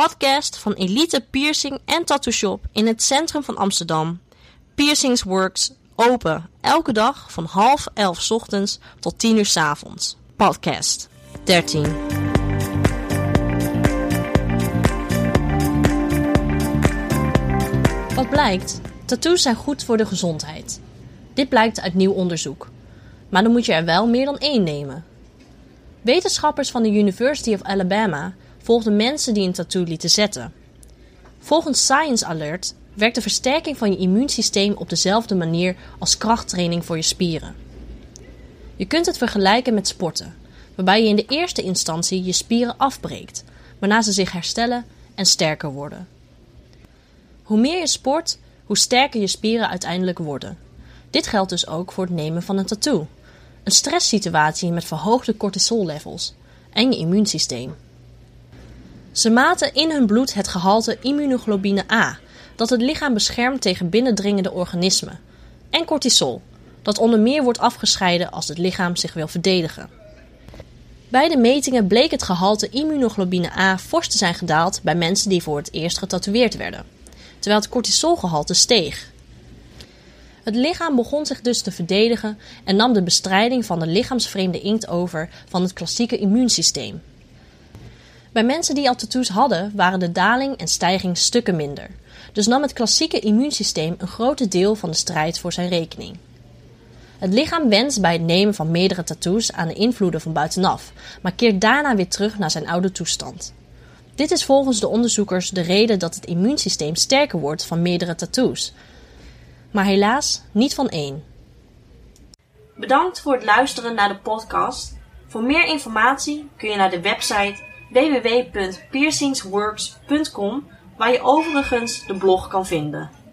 podcast van Elite Piercing en Tattoo Shop in het centrum van Amsterdam. Piercings Works, open elke dag van half elf ochtends tot 10 uur 's avonds. Podcast 13. Wat blijkt? Tattoos zijn goed voor de gezondheid. Dit blijkt uit nieuw onderzoek. Maar dan moet je er wel meer dan één nemen. Wetenschappers van de University of Alabama volgden mensen die een tattoo lieten zetten. Volgens Science Alert werkt de versterking van je immuunsysteem op dezelfde manier als krachttraining voor je spieren. Je kunt het vergelijken met sporten, waarbij je in de eerste instantie je spieren afbreekt, waarna ze zich herstellen en sterker worden. Hoe meer je sport, hoe sterker je spieren uiteindelijk worden. Dit geldt dus ook voor het nemen van een tattoo. Een stresssituatie met verhoogde cortisollevels en je immuunsysteem. Ze maten in hun bloed het gehalte immunoglobine A, dat het lichaam beschermt tegen binnendringende organismen, en cortisol, dat onder meer wordt afgescheiden als het lichaam zich wil verdedigen. Bij de metingen bleek het gehalte immunoglobine A fors te zijn gedaald bij mensen die voor het eerst getatoeëerd werden, terwijl het cortisolgehalte steeg. Het lichaam begon zich dus te verdedigen en nam de bestrijding van de lichaamsvreemde inkt over van het klassieke immuunsysteem. Bij mensen die al tattoos hadden, waren de daling en stijging stukken minder. Dus nam het klassieke immuunsysteem een groot deel van de strijd voor zijn rekening. Het lichaam wenst bij het nemen van meerdere tattoos aan de invloeden van buitenaf, maar keert daarna weer terug naar zijn oude toestand. Dit is volgens de onderzoekers de reden dat het immuunsysteem sterker wordt van meerdere tattoos. Maar helaas niet van één. Bedankt voor het luisteren naar de podcast. Voor meer informatie kun je naar de website www.piercingsworks.com waar je overigens de blog kan vinden.